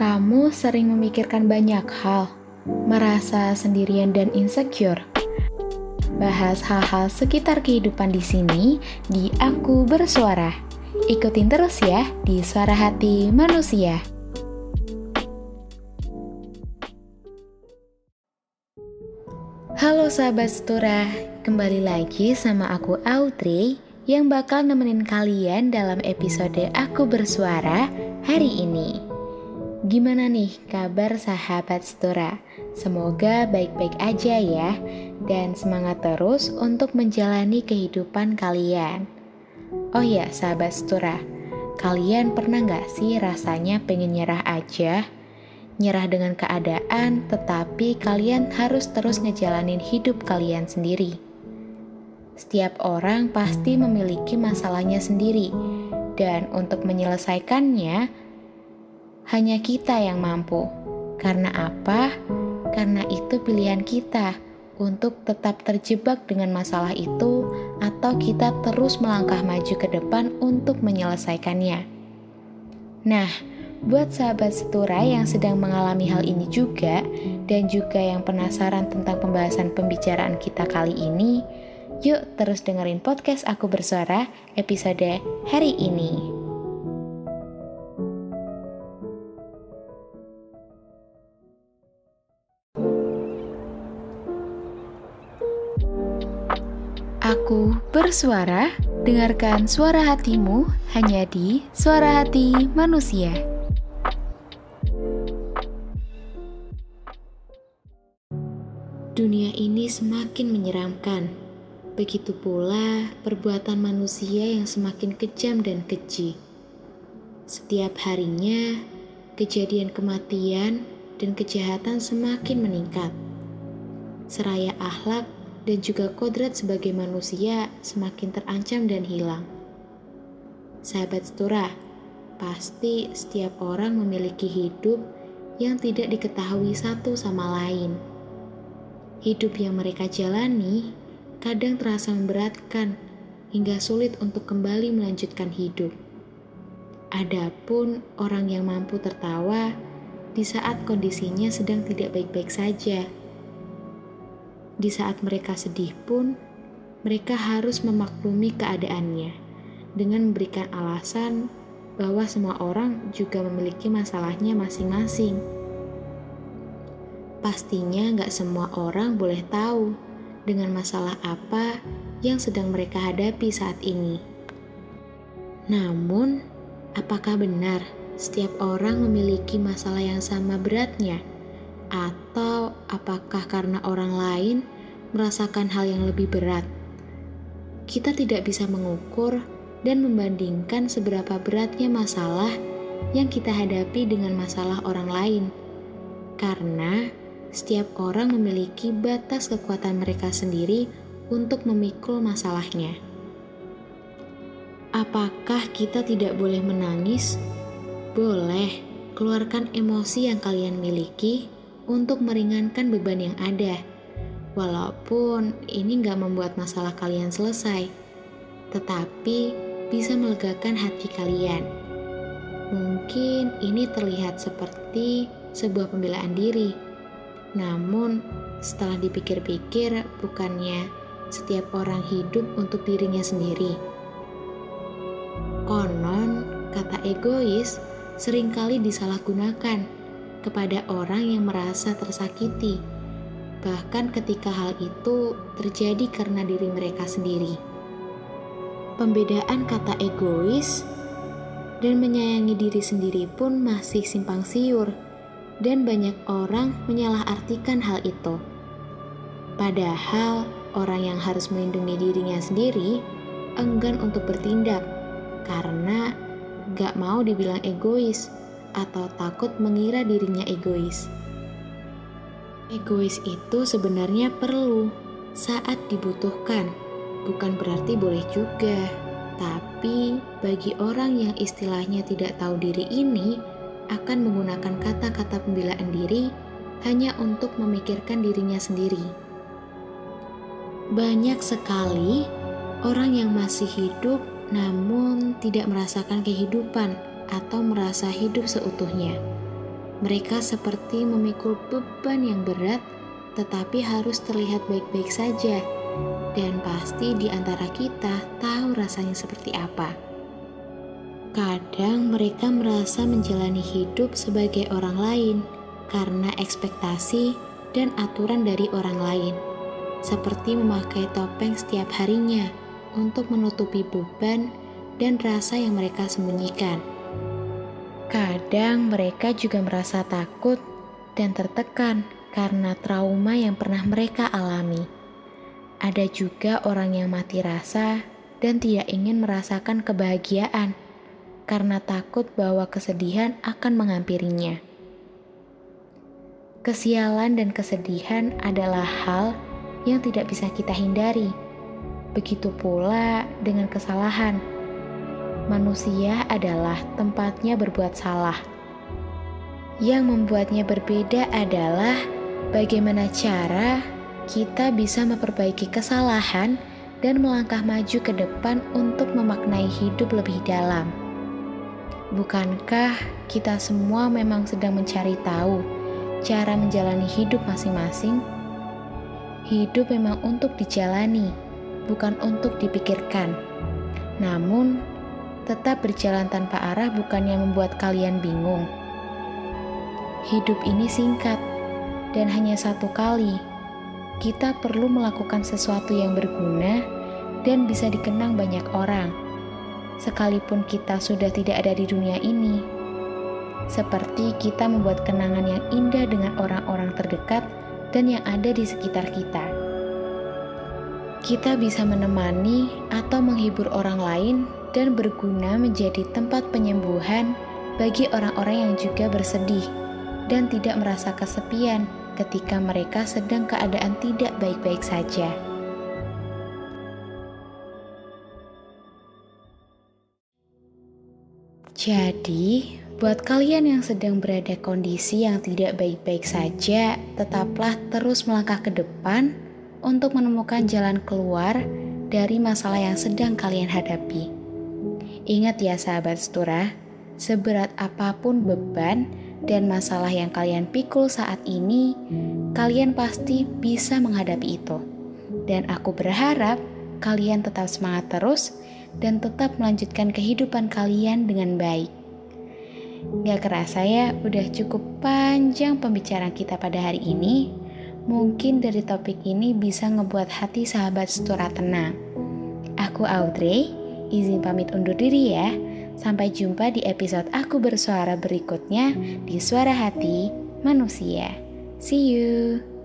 Kamu sering memikirkan banyak hal, merasa sendirian dan insecure. Bahas hal-hal sekitar kehidupan di sini di Aku Bersuara. Ikutin terus ya di Suara Hati Manusia. Halo sahabat Setura, kembali lagi sama aku Audrey yang bakal nemenin kalian dalam episode Aku Bersuara hari ini. Gimana nih kabar sahabat Setura? Semoga baik-baik aja ya dan semangat terus untuk menjalani kehidupan kalian. Oh ya sahabat Setura, kalian pernah gak sih rasanya pengen nyerah aja? Nyerah dengan keadaan, tetapi kalian harus terus ngejalanin hidup kalian sendiri. Setiap orang pasti memiliki masalahnya sendiri, dan untuk menyelesaikannya, hanya kita yang mampu. Karena apa? Karena itu pilihan kita untuk tetap terjebak dengan masalah itu, atau kita terus melangkah maju ke depan untuk menyelesaikannya. Nah, Buat sahabat setura yang sedang mengalami hal ini juga, dan juga yang penasaran tentang pembahasan pembicaraan kita kali ini, yuk terus dengerin podcast Aku Bersuara episode hari ini. Aku bersuara, dengarkan suara hatimu hanya di Suara Hati Manusia. Dunia ini semakin menyeramkan. Begitu pula perbuatan manusia yang semakin kejam dan keji. Setiap harinya, kejadian kematian dan kejahatan semakin meningkat. Seraya akhlak dan juga kodrat sebagai manusia semakin terancam dan hilang. Sahabat setura, pasti setiap orang memiliki hidup yang tidak diketahui satu sama lain Hidup yang mereka jalani kadang terasa memberatkan hingga sulit untuk kembali melanjutkan hidup. Adapun orang yang mampu tertawa di saat kondisinya sedang tidak baik-baik saja. Di saat mereka sedih pun, mereka harus memaklumi keadaannya dengan memberikan alasan bahwa semua orang juga memiliki masalahnya masing-masing. Pastinya nggak semua orang boleh tahu dengan masalah apa yang sedang mereka hadapi saat ini. Namun, apakah benar setiap orang memiliki masalah yang sama beratnya? Atau apakah karena orang lain merasakan hal yang lebih berat? Kita tidak bisa mengukur dan membandingkan seberapa beratnya masalah yang kita hadapi dengan masalah orang lain. Karena setiap orang memiliki batas kekuatan mereka sendiri untuk memikul masalahnya. Apakah kita tidak boleh menangis? Boleh, keluarkan emosi yang kalian miliki untuk meringankan beban yang ada. Walaupun ini nggak membuat masalah kalian selesai, tetapi bisa melegakan hati kalian. Mungkin ini terlihat seperti sebuah pembelaan diri, namun, setelah dipikir-pikir, bukannya setiap orang hidup untuk dirinya sendiri. Konon, kata egois sering kali disalahgunakan kepada orang yang merasa tersakiti, bahkan ketika hal itu terjadi karena diri mereka sendiri. Pembedaan kata egois dan menyayangi diri sendiri pun masih simpang siur dan banyak orang menyalahartikan hal itu. Padahal orang yang harus melindungi dirinya sendiri enggan untuk bertindak karena gak mau dibilang egois atau takut mengira dirinya egois. Egois itu sebenarnya perlu saat dibutuhkan, bukan berarti boleh juga. Tapi bagi orang yang istilahnya tidak tahu diri ini, akan menggunakan kata-kata pembelaan diri hanya untuk memikirkan dirinya sendiri. Banyak sekali orang yang masih hidup namun tidak merasakan kehidupan atau merasa hidup seutuhnya. Mereka seperti memikul beban yang berat, tetapi harus terlihat baik-baik saja. Dan pasti di antara kita tahu rasanya seperti apa. Kadang mereka merasa menjalani hidup sebagai orang lain karena ekspektasi dan aturan dari orang lain, seperti memakai topeng setiap harinya untuk menutupi beban dan rasa yang mereka sembunyikan. Kadang mereka juga merasa takut dan tertekan karena trauma yang pernah mereka alami. Ada juga orang yang mati rasa dan tidak ingin merasakan kebahagiaan karena takut bahwa kesedihan akan menghampirinya. Kesialan dan kesedihan adalah hal yang tidak bisa kita hindari. Begitu pula dengan kesalahan. Manusia adalah tempatnya berbuat salah. Yang membuatnya berbeda adalah bagaimana cara kita bisa memperbaiki kesalahan dan melangkah maju ke depan untuk memaknai hidup lebih dalam. Bukankah kita semua memang sedang mencari tahu cara menjalani hidup masing-masing? Hidup memang untuk dijalani, bukan untuk dipikirkan. Namun, tetap berjalan tanpa arah bukannya membuat kalian bingung. Hidup ini singkat dan hanya satu kali. Kita perlu melakukan sesuatu yang berguna dan bisa dikenang banyak orang sekalipun kita sudah tidak ada di dunia ini. Seperti kita membuat kenangan yang indah dengan orang-orang terdekat dan yang ada di sekitar kita. Kita bisa menemani atau menghibur orang lain dan berguna menjadi tempat penyembuhan bagi orang-orang yang juga bersedih dan tidak merasa kesepian ketika mereka sedang keadaan tidak baik-baik saja. Jadi, buat kalian yang sedang berada kondisi yang tidak baik-baik saja, tetaplah terus melangkah ke depan untuk menemukan jalan keluar dari masalah yang sedang kalian hadapi. Ingat ya sahabat setura, seberat apa pun beban dan masalah yang kalian pikul saat ini, kalian pasti bisa menghadapi itu. Dan aku berharap kalian tetap semangat terus dan tetap melanjutkan kehidupan kalian dengan baik. Gak kerasa ya, udah cukup panjang pembicaraan kita pada hari ini. Mungkin dari topik ini bisa ngebuat hati sahabat setura tenang. Aku Audrey, izin pamit undur diri ya. Sampai jumpa di episode aku bersuara berikutnya di Suara Hati Manusia. See you.